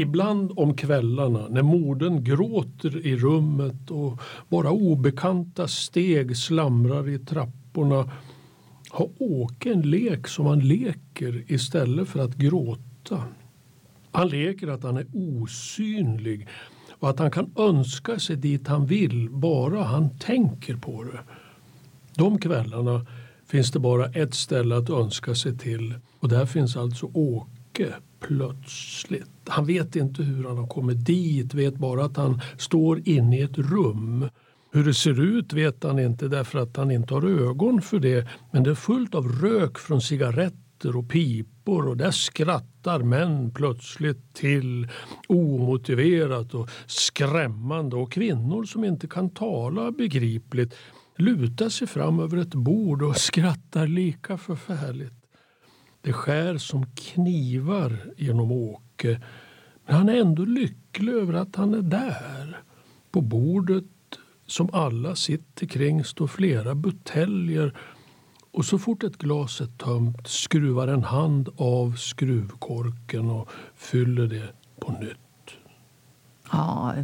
Ibland om kvällarna när modern gråter i rummet och bara obekanta steg slamrar i trapporna har Åke en lek som han leker istället för att gråta. Han leker att han är osynlig och att han kan önska sig dit han vill bara han tänker på det. De kvällarna finns det bara ett ställe att önska sig till och där finns alltså Åke mycket plötsligt. Han vet inte hur han har kommit dit, vet bara att han står inne i ett rum. Hur det ser ut vet han inte därför att han inte har ögon för det men det är fullt av rök från cigaretter och pipor och där skrattar män plötsligt till omotiverat och skrämmande och kvinnor som inte kan tala begripligt lutar sig fram över ett bord och skrattar lika förfärligt. Det skär som knivar genom Åke men han är ändå lycklig över att han är där. På bordet som alla sitter kring står flera buteljer och så fort ett glas är tömt skruvar en hand av skruvkorken och fyller det på nytt. Ja,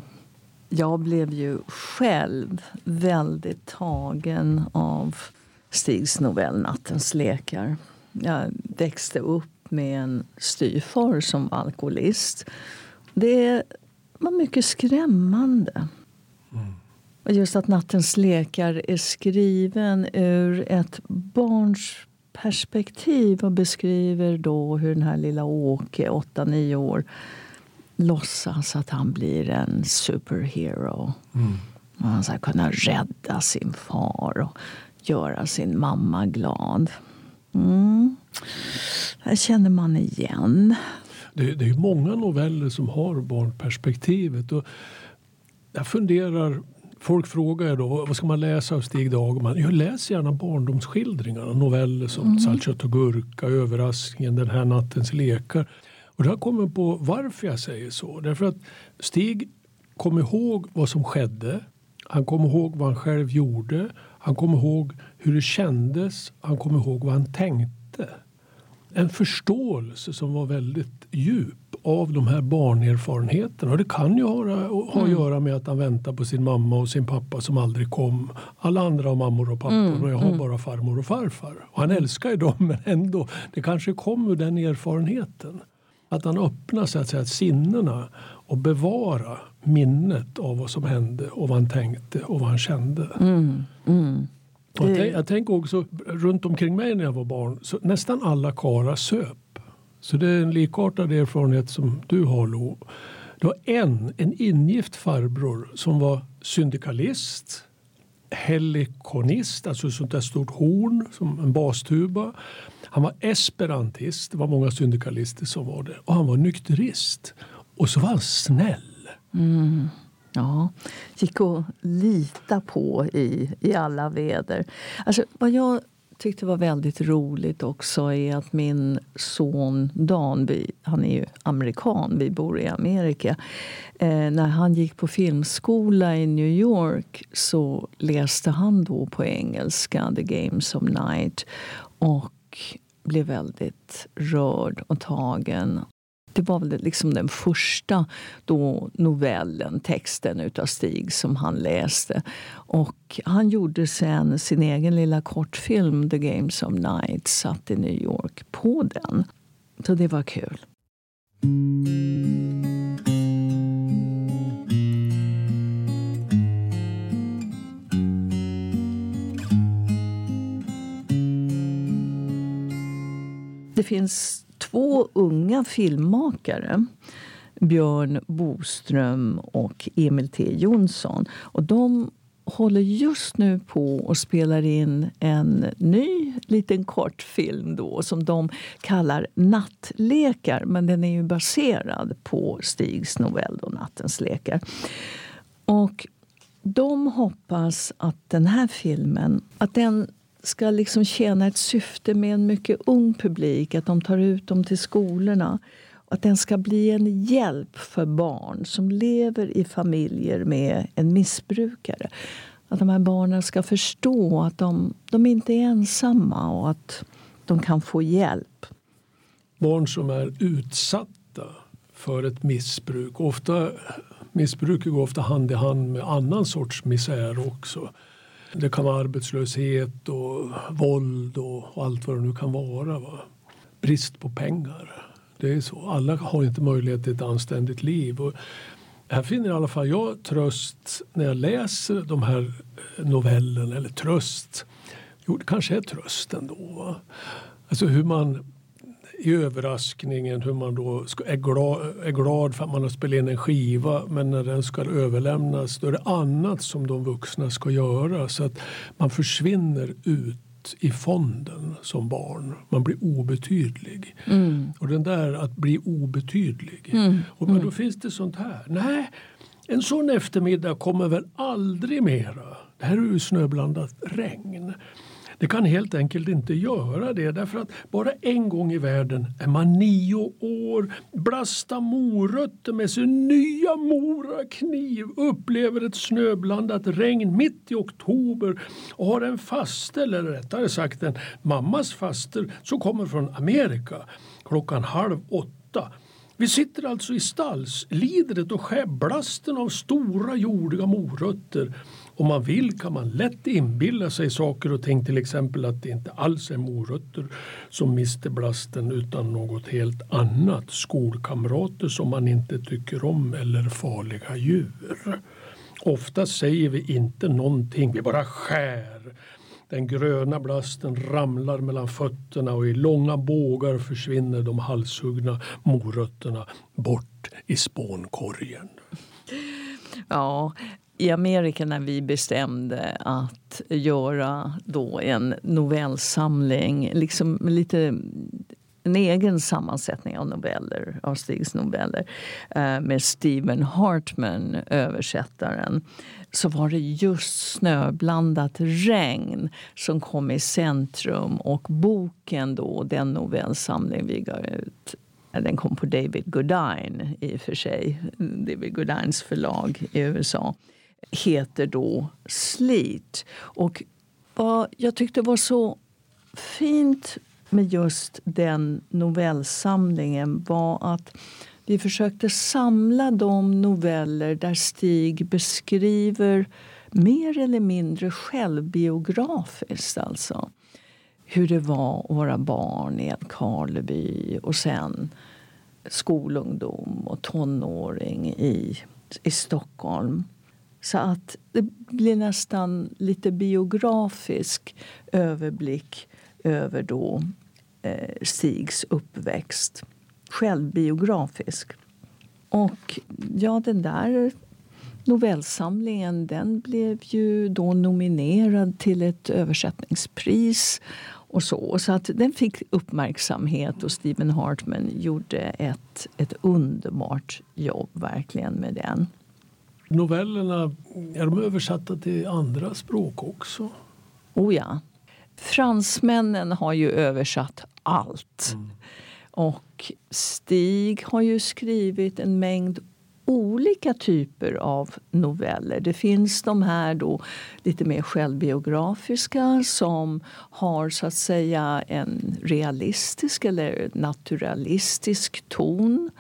jag blev ju själv väldigt tagen av Stigs novell Nattens lekar. Jag växte upp med en styvfar som var alkoholist. Det var mycket skrämmande. Mm. Och just att Nattens lekar är skriven ur ett barns perspektiv och beskriver då hur den här lilla Åke, 8-9 år, låtsas att han blir en superhero. Mm. Och han ska kunna rädda sin far och göra sin mamma glad. Mm. Det känner man igen. Det, det är många noveller som har barnperspektivet. Och jag funderar Folk frågar då vad ska man läsa av Stig Dagerman? Jag läser gärna barndomsskildringarna. Noveller som mm. Salt, kött och gurka, Överraskningen, Den här nattens lekar. Och det har kommit på varför jag säger så. Därför att Stig kom ihåg vad som skedde. Han kom ihåg vad han själv gjorde. Han kom ihåg hur det kändes. Han kom ihåg vad han tänkte. En förståelse som var väldigt djup av de här barnerfarenheterna. Och det kan ju ha, ha att mm. göra med att han väntar på sin mamma och sin pappa som aldrig kom. Alla andra har mammor och pappor mm. och jag har mm. bara farmor och farfar. Och han älskar ju dem men ändå, det kanske kom ur den erfarenheten. Att han öppnar så att säga, sinnena och bevara minnet av vad som hände och vad han tänkte och vad han kände. Mm. Mm. Jag, jag tänker också runt omkring mig när jag var barn, så nästan alla karlar söp. Så det är en likartad erfarenhet som du har Lo. Det var en, en ingift farbror som var syndikalist, helikonist, alltså ett sånt där stort horn som en bastuba. Han var esperantist, det var många syndikalister som var det. Och han var nykterist. Och så var han snäll. Mm. Ja, gick att lita på i, i alla väder. Alltså, vad jag tyckte var väldigt roligt också är att min son Dan, han är ju amerikan, vi bor i Amerika. Eh, när han gick på filmskola i New York så läste han då på engelska The Games of Night och blev väldigt rörd och tagen det var väl liksom den första då novellen, texten utav Stig som han läste. Och han gjorde sen sin egen lilla kortfilm The Games of Night, satt i New York, på den. Så det var kul. Det finns två unga filmmakare Björn Boström och Emil T Jonsson. Och de håller just nu på och spelar in en ny liten kortfilm då som de kallar Nattlekar. Men den är ju baserad på Stigs novell då, Nattens lekar. Och de hoppas att den här filmen att den ska liksom tjäna ett syfte med en mycket ung publik. Att de tar ut dem till skolorna. Att den ska bli en hjälp för barn som lever i familjer med en missbrukare. Att de här barnen ska förstå att de, de inte är ensamma och att de kan få hjälp. barn som är utsatta för ett missbruk. Ofta, missbruket går ofta hand i hand med annan sorts misär också. Det kan vara arbetslöshet och våld och allt vad det nu kan vara. Va? Brist på pengar. Det är så. Alla har inte möjlighet till ett anständigt liv. Och här finner i alla fall jag tröst när jag läser de här eh, novellerna. Eller tröst. Jo, det kanske är tröst ändå. Va? Alltså hur man i överraskningen hur man då är glad, är glad för att man har spelat in en skiva men när den ska överlämnas då är det annat som de vuxna ska göra så att man försvinner ut i fonden som barn. Man blir obetydlig. Mm. Och den där att bli obetydlig. Mm. Och men då mm. finns det sånt här. Nej, en sån eftermiddag kommer väl aldrig mera. Det här är ju snöblandat regn. Det kan helt enkelt inte göra det därför att bara en gång i världen är man nio år, blastar morötter med sin nya morakniv, upplever ett snöblandat regn mitt i oktober och har en faste, eller rättare sagt en mammas faster som kommer från Amerika klockan halv åtta. Vi sitter alltså i stallslidret och skär blasten av stora jordiga morötter om man vill kan man lätt inbilla sig saker och ting, till exempel att det inte alls är morötter som mister blasten utan något helt annat. Skolkamrater som man inte tycker om eller farliga djur. Ofta säger vi inte någonting, vi bara skär. Den gröna blasten ramlar mellan fötterna och i långa bågar försvinner de halshuggna morötterna bort i spånkorgen. Ja, i Amerika när vi bestämde att göra då en novellsamling, liksom lite en egen sammansättning av noveller, av Stigs noveller eh, med Stephen Hartman, översättaren så var det just snöblandat regn som kom i centrum. Och boken, då, den novellsamling vi gav ut eh, den kom på David Goodine, i och för sig, David Goodines förlag i USA heter då Slit. Och vad jag tyckte var så fint med just den novellsamlingen var att vi försökte samla de noveller där Stig beskriver mer eller mindre självbiografiskt. Alltså. Hur det var att vara barn i Karleby och sen skolungdom och tonåring i, i Stockholm. Så att det blir nästan lite biografisk överblick över då eh, Stigs uppväxt. Självbiografisk. Och ja, den där novellsamlingen den blev ju då nominerad till ett översättningspris. och Så Så att den fick uppmärksamhet och Stephen Hartman gjorde ett, ett underbart jobb verkligen med den. Novellerna, är de översatta till andra språk också? Oh ja. Fransmännen har ju översatt allt. Mm. Och Stig har ju skrivit en mängd olika typer av noveller. Det finns de här då lite mer självbiografiska som har så att säga en realistisk eller naturalistisk ton.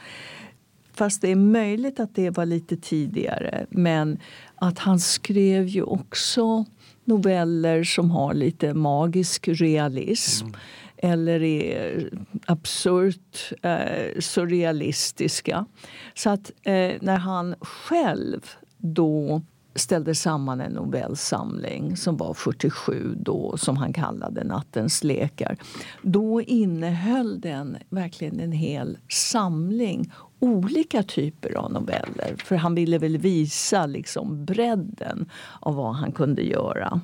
Fast det är möjligt att det var lite tidigare. Men att han skrev ju också noveller som har lite magisk realism. Mm. Eller är absurt eh, surrealistiska. Så att eh, när han själv då ställde samman en novellsamling som var 47 då, som han kallade Nattens lekar. Då innehöll den verkligen en hel samling olika typer av noveller. För han ville väl visa liksom bredden av vad han kunde göra.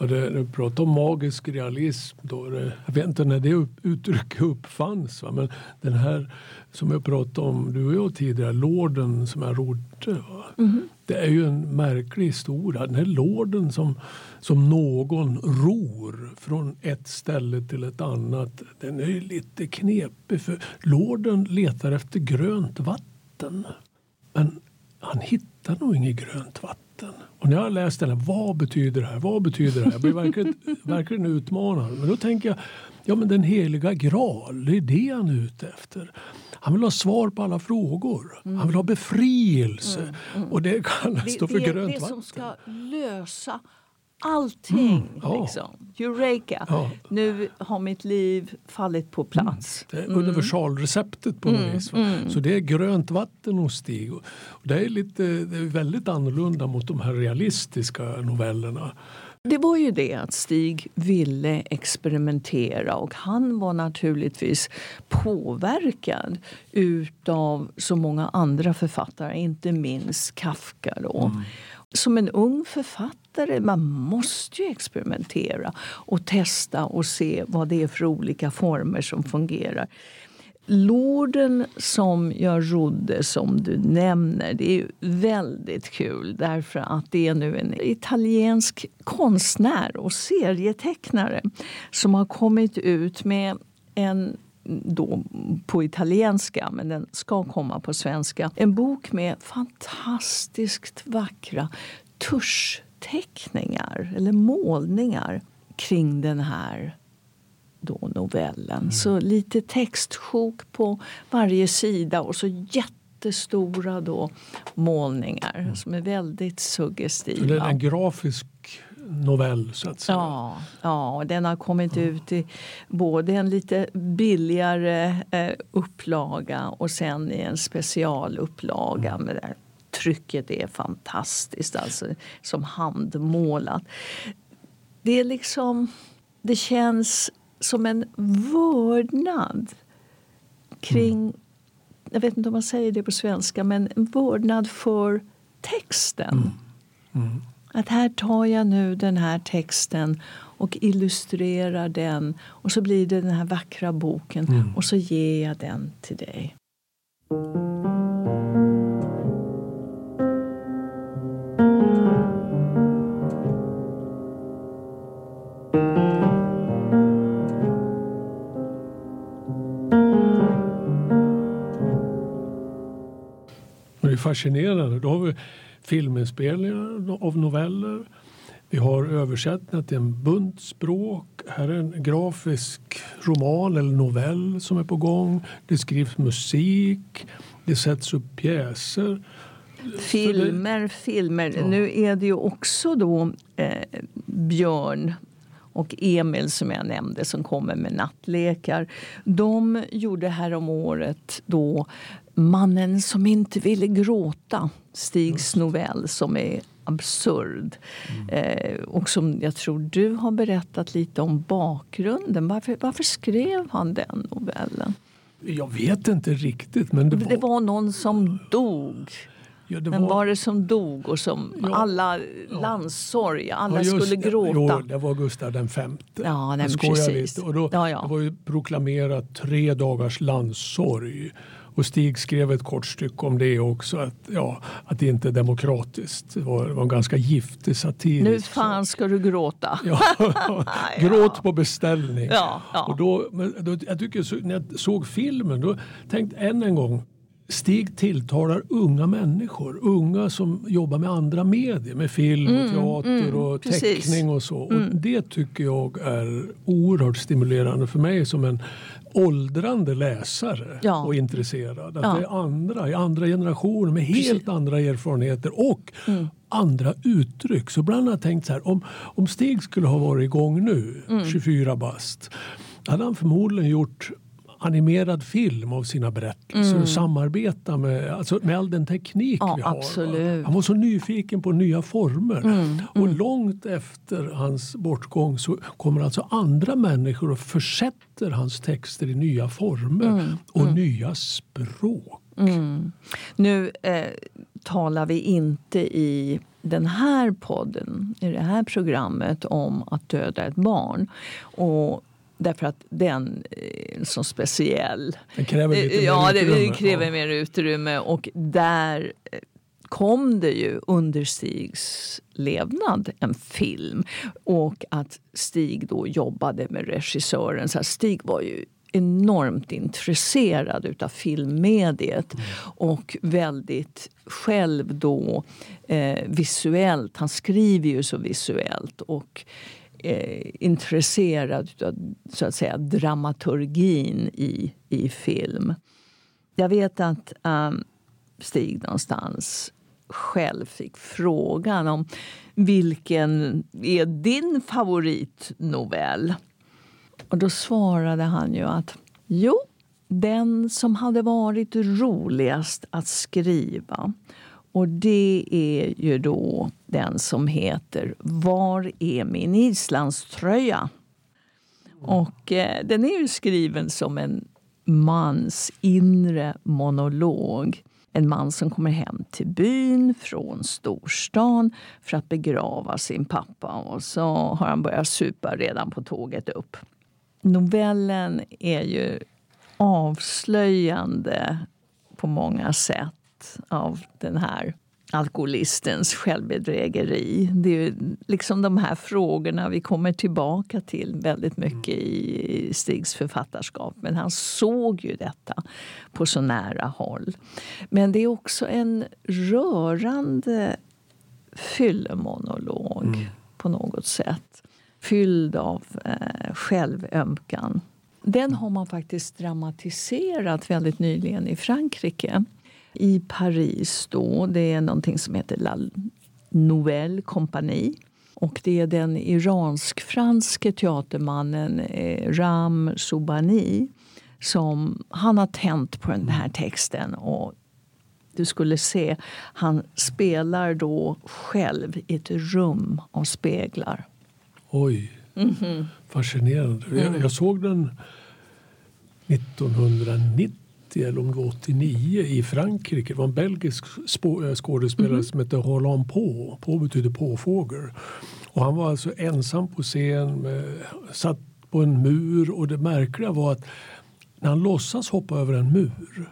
Och det, du pratar om magisk realism. Då det, jag vet inte när det upp, uttrycket uppfanns. Va? Men den här som jag pratade om, du och jag tidigare, lorden som jag rodde. Mm. Det är ju en märklig historia. Den här lorden som, som någon ror från ett ställe till ett annat. Den är ju lite knepig för lorden letar efter grönt vatten. Men han hittar nog inget grönt vatten texten. Och när jag läste den, vad betyder det här? Vad betyder det här? Jag blir verkligen, verkligen utmanad. Men då tänker jag, Ja, men den heliga graal, det är det han är ute efter. Han vill ha svar på alla frågor. Mm. Han vill ha befrielse. Mm, mm. Och det kallas det, då för det, grönt det vatten. som ska lösa allting. Mm, ja. liksom. Eureka! Ja. Nu har mitt liv fallit på plats. Mm. Det är universalreceptet på något mm, vis. Mm. Så det är grönt vatten hos Stig. Och det, är lite, det är väldigt annorlunda mot de här realistiska novellerna. Det var ju det att Stig ville experimentera och han var naturligtvis påverkad utav så många andra författare, inte minst Kafka. Då. Mm. Som en ung författare man måste ju experimentera och testa och se vad det är för olika former som fungerar. Lorden som jag rodde, som du nämner, det är väldigt kul därför att det är nu en italiensk konstnär och serietecknare som har kommit ut med en då på italienska, men den ska komma på svenska. En bok med fantastiskt vackra tusch tuschteckningar eller målningar kring den här då novellen. Mm. Så lite textsjok på varje sida och så jättestora då målningar mm. som är väldigt suggestiva. det är en grafisk novell så att säga? Ja, ja den har kommit mm. ut i både en lite billigare eh, upplaga och sen i en specialupplaga. Mm. Med det Trycket är fantastiskt, alltså som handmålat. Det är liksom... Det känns som en vördnad kring... Mm. Jag vet inte om man säger det på svenska, men en vördnad för texten. Mm. Mm. Att här tar jag nu den här texten och illustrerar den och så blir det den här vackra boken mm. och så ger jag den till dig. Fascinerande. Då har vi filminspelningar av noveller. Vi har översättningar till en bunt språk. Här är en grafisk roman eller novell som är på gång. Det skrivs musik. Det sätts upp pjäser. Filmer, filmer. Ja. Nu är det ju också då eh, Björn och Emil som jag nämnde som kommer med nattlekar. De gjorde här om året då Mannen som inte ville gråta, Stigs novell som är absurd. Mm. Eh, och som jag tror du har berättat lite om bakgrunden. Varför, varför skrev han den novellen? Jag vet inte riktigt. Men det var, det var någon som dog. Ja, var... var det som dog och som ja, alla ja. landssorg, alla ja, just, skulle gråta? Jo, det var Gustav den femte. Ja, nej, precis. Och då. Det var ju proklamerat tre dagars landssorg. Och Stig skrev ett kort stycke om det också. Att, ja, att det inte är demokratiskt. Det var, var en ganska giftig satir. Nu fan ska du gråta. Ja, gråt på beställning. Ja, ja. Och då, då, jag tycker, när jag såg filmen då tänkte än en gång Stig tilltalar unga människor. Unga som jobbar med andra medier. Med film, och mm, teater mm, och teckning precis. och så. Och mm. Det tycker jag är oerhört stimulerande för mig som en åldrande läsare ja. och intresserad. Att ja. det är andra i andra generationer med helt Precis. andra erfarenheter och mm. andra uttryck. Så ibland har jag tänkt så här, om, om Stig skulle ha varit igång nu, mm. 24 bast, hade han förmodligen gjort animerad film av sina berättelser mm. och samarbeta med, alltså med all den teknik ja, vi har. Absolut. Han var så nyfiken på nya former. Mm. Och mm. långt efter hans bortgång så kommer alltså andra människor och försätter hans texter i nya former mm. och mm. nya språk. Mm. Nu eh, talar vi inte i den här podden, i det här programmet om att döda ett barn. Och Därför att den är så speciell. Den kräver lite mer ja, utrymme. det kräver ja. mer utrymme. Och där eh, kom det ju under Stigs levnad en film. Och att Stig då jobbade med regissören. Så Stig var ju enormt intresserad av filmmediet mm. och väldigt själv då eh, visuellt. Han skriver ju så visuellt. och eh, intresserad av så att säga, dramaturgin i, i film. Jag vet att um, Stig någonstans själv fick frågan om vilken är din favoritnovell? Och då svarade han ju att jo, den som hade varit roligast att skriva. Och det är ju då den som heter Var är min islandströja? Och eh, den är ju skriven som en mans inre monolog. En man som kommer hem till byn från storstan för att begrava sin pappa. Och så har han börjat supa redan på tåget upp. Novellen är ju avslöjande på många sätt av den här alkoholistens självbedrägeri. Det är liksom de här frågorna vi kommer tillbaka till väldigt mycket i Stigs författarskap. Men han såg ju detta på så nära håll. Men det är också en rörande fyllemonolog mm. på något sätt. Fylld av eh, självömkan. Den har man faktiskt dramatiserat väldigt nyligen i Frankrike i Paris. Då. Det är någonting som heter La Nouvelle Compagnie. Och det är den iransk-franske teatermannen eh, Ram Soubani som han har tänt på den här texten. Och du skulle se, han spelar då själv i ett rum av speglar. Oj, mm -hmm. fascinerande. Jag, jag såg den 1990 80 eller om det var 89 i Frankrike. Det var en belgisk eh, skådespelare mm. som hette Roland På. På betyder påfågel. Och han var alltså ensam på scen, med, satt på en mur och det märkliga var att när han låtsas hoppa över en mur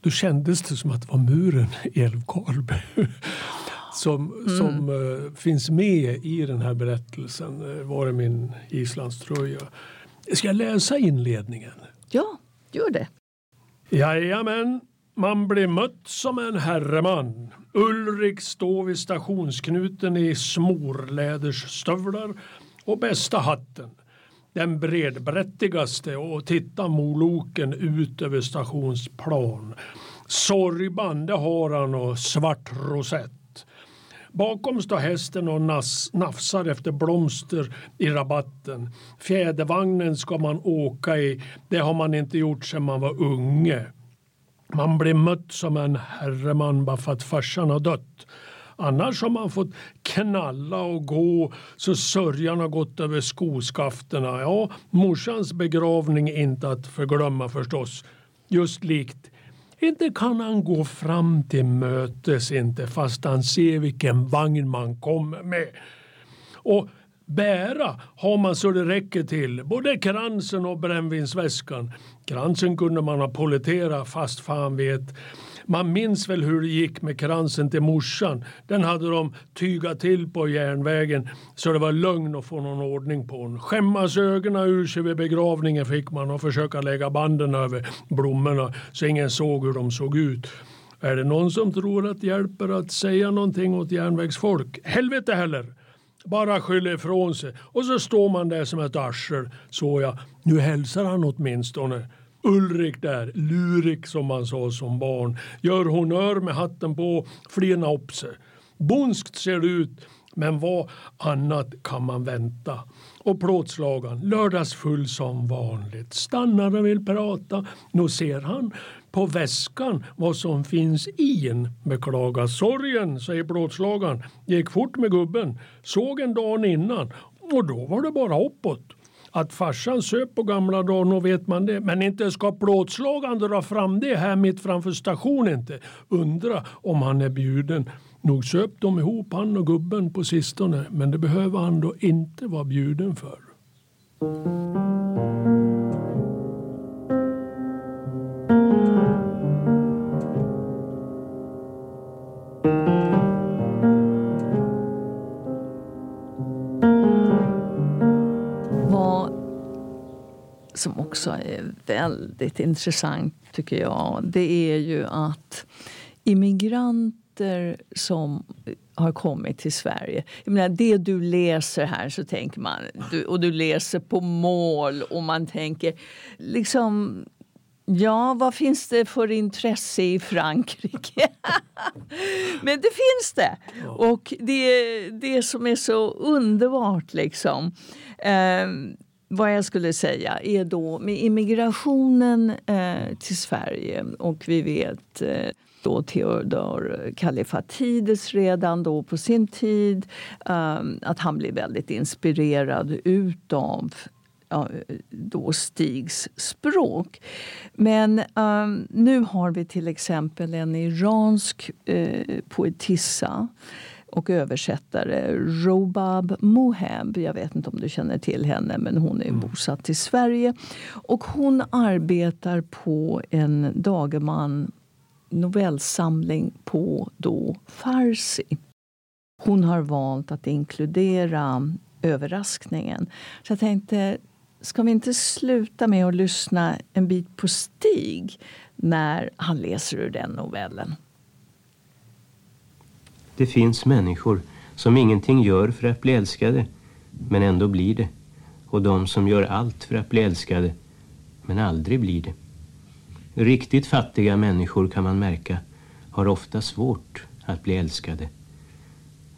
då kändes det som att det var muren i Älvkarleby som, mm. som uh, finns med i den här berättelsen. Uh, var är min islandströja? Ska jag läsa inledningen? Ja, gör det. Jajamän, man blir mött som en herreman. Ulrik står vid stationsknuten i smorlädersstövlar och bästa hatten. Den bredbrättigaste och tittar moloken ut över stationsplan. Sorgband det har han och svart rosett. Bakom står hästen och nas, nafsar efter blomster i rabatten. Fjädervagnen ska man åka i. Det har man inte gjort sedan man var unge. Man blir mött som en herreman bara för att farsan har dött. Annars har man fått knalla och gå så sörjan har gått över skoskafterna. Ja, morsans begravning inte att förglömma förstås. Just likt inte kan han gå fram till mötes inte fast han ser vilken vagn man kommer med. Och bära har man så det räcker till, både kransen och brännvinsväskan. Kransen kunde man ha polleterat fast fan vet. Man minns väl hur det gick med kransen till morsan. Den hade de tygat till på järnvägen så det var lögn att få någon ordning på den. Skämmas ögonen ur sig vid begravningen fick man och försöka lägga banden över blommorna så ingen såg hur de såg ut. Är det någon som tror att det hjälper att säga någonting åt järnvägsfolk? Helvete heller! Bara skyller ifrån sig och så står man där som ett arsel. Så jag. nu hälsar han åtminstone. Ulrik där, Lurik som man sa som barn, gör honör med hatten på, flina upp sig. Bonskt ser det ut, men vad annat kan man vänta? Och plåtslagaren, lördagsfull som vanligt, stannar och vill prata. Nu ser han på väskan vad som finns i en. Beklagar sorgen, säger plåtslagaren. Gick fort med gubben. Såg en dag innan och då var det bara uppåt. Att farsan söp på gamla dagar, nog vet man det. Men inte ska plåtslagaren dra fram det här mitt framför stationen inte. Undra om han är bjuden. Nog söp de ihop han och gubben på sistone. Men det behöver han då inte vara bjuden för. Som också är väldigt intressant, tycker jag, det är ju att immigranter som har kommit till Sverige. Jag menar, det du läser här så tänker man, du, och du läser på mål och man tänker liksom Ja, vad finns det för intresse i Frankrike? Men det finns det. Och det, är det som är så underbart liksom. Eh, vad jag skulle säga är då med immigrationen eh, till Sverige och vi vet eh, då Theodor Kallifatides redan då på sin tid eh, att han blev väldigt inspirerad utav då Stigs språk. Men um, nu har vi till exempel en iransk eh, poetissa och översättare Robab Moheb. Jag vet inte om du känner till henne, men hon är mm. bosatt i Sverige. Och hon arbetar på en Dagerman novellsamling på då farsi. Hon har valt att inkludera överraskningen. Så jag tänkte, ska vi inte sluta med att lyssna en bit på Stig när han läser ur den novellen? Det finns människor som ingenting gör för att bli älskade, men ändå blir det. Och de som gör allt för att bli älskade, men aldrig blir det. Riktigt fattiga människor kan man märka har ofta svårt att bli älskade.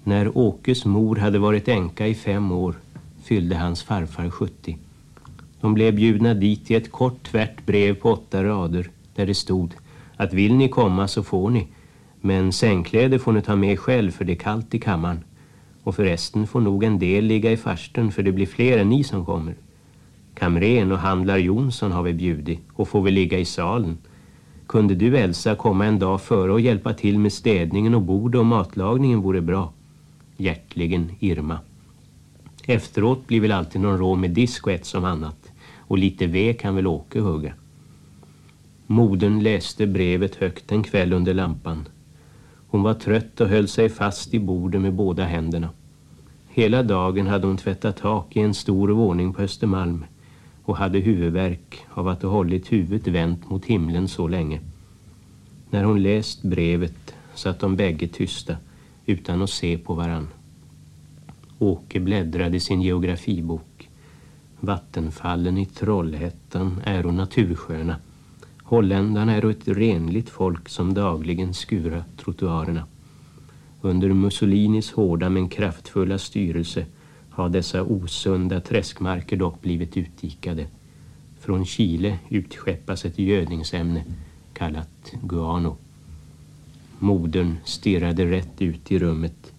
När Åkes mor hade varit änka i fem år fyllde hans farfar 70. De blev bjudna dit i ett kort tvärt brev på åtta rader där det stod att vill ni komma så får ni men sängkläder får ni ta med själv för det är kallt i kammaren. Och förresten får nog en del ligga i farsten för det blir fler än ni som kommer. Kamren och handlar Jonsson har vi bjudit och får vi ligga i salen. Kunde du Elsa komma en dag före och hjälpa till med städningen och bordet och matlagningen vore bra. Hjärtligen Irma. Efteråt blir väl alltid någon rå med disk och ett som annat. Och lite ved kan väl Åke hugga. Modern läste brevet högt en kväll under lampan. Hon var trött och höll sig fast i bordet med båda händerna. Hela dagen hade hon tvättat tak i en stor våning på Östermalm och hade huvudvärk av att ha hållit huvudet vänt mot himlen så länge. När hon läst brevet satt de bägge tysta utan att se på varann. Åke bläddrade sin geografibok. Vattenfallen i Trollhättan är natursköna. Holländarna är ett renligt folk som dagligen skurar trottoarerna. Under Mussolinis hårda men kraftfulla styrelse har dessa osunda träskmarker dock blivit utdikade. Från Chile utskeppas ett gödningsämne kallat guano. Modern stirrade rätt ut i rummet.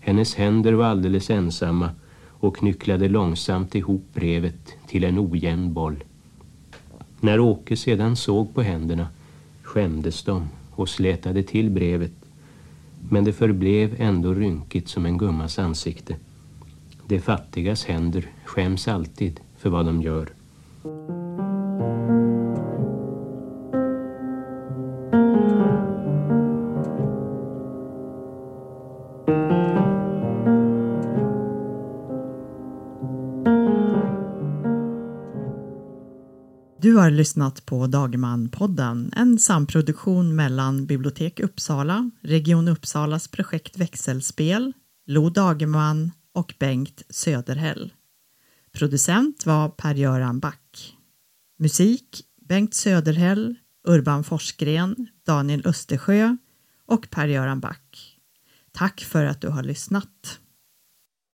Hennes händer var alldeles ensamma och knycklade långsamt ihop brevet till en ojämn boll. När Åke sedan såg på händerna skämdes de och slätade till brevet. Men det förblev ändå rynkigt som en gummas ansikte. De fattigas händer skäms alltid för vad de gör. Lyssnat på Dagerman-podden, en samproduktion mellan Bibliotek Uppsala, Region Uppsalas projekt Växelspel, Lo Dagerman och Bengt Söderhäll. Producent var Per-Göran Back. Musik Bengt Söderhäll, Urban Forsgren, Daniel Östersjö och Per-Göran Back. Tack för att du har lyssnat.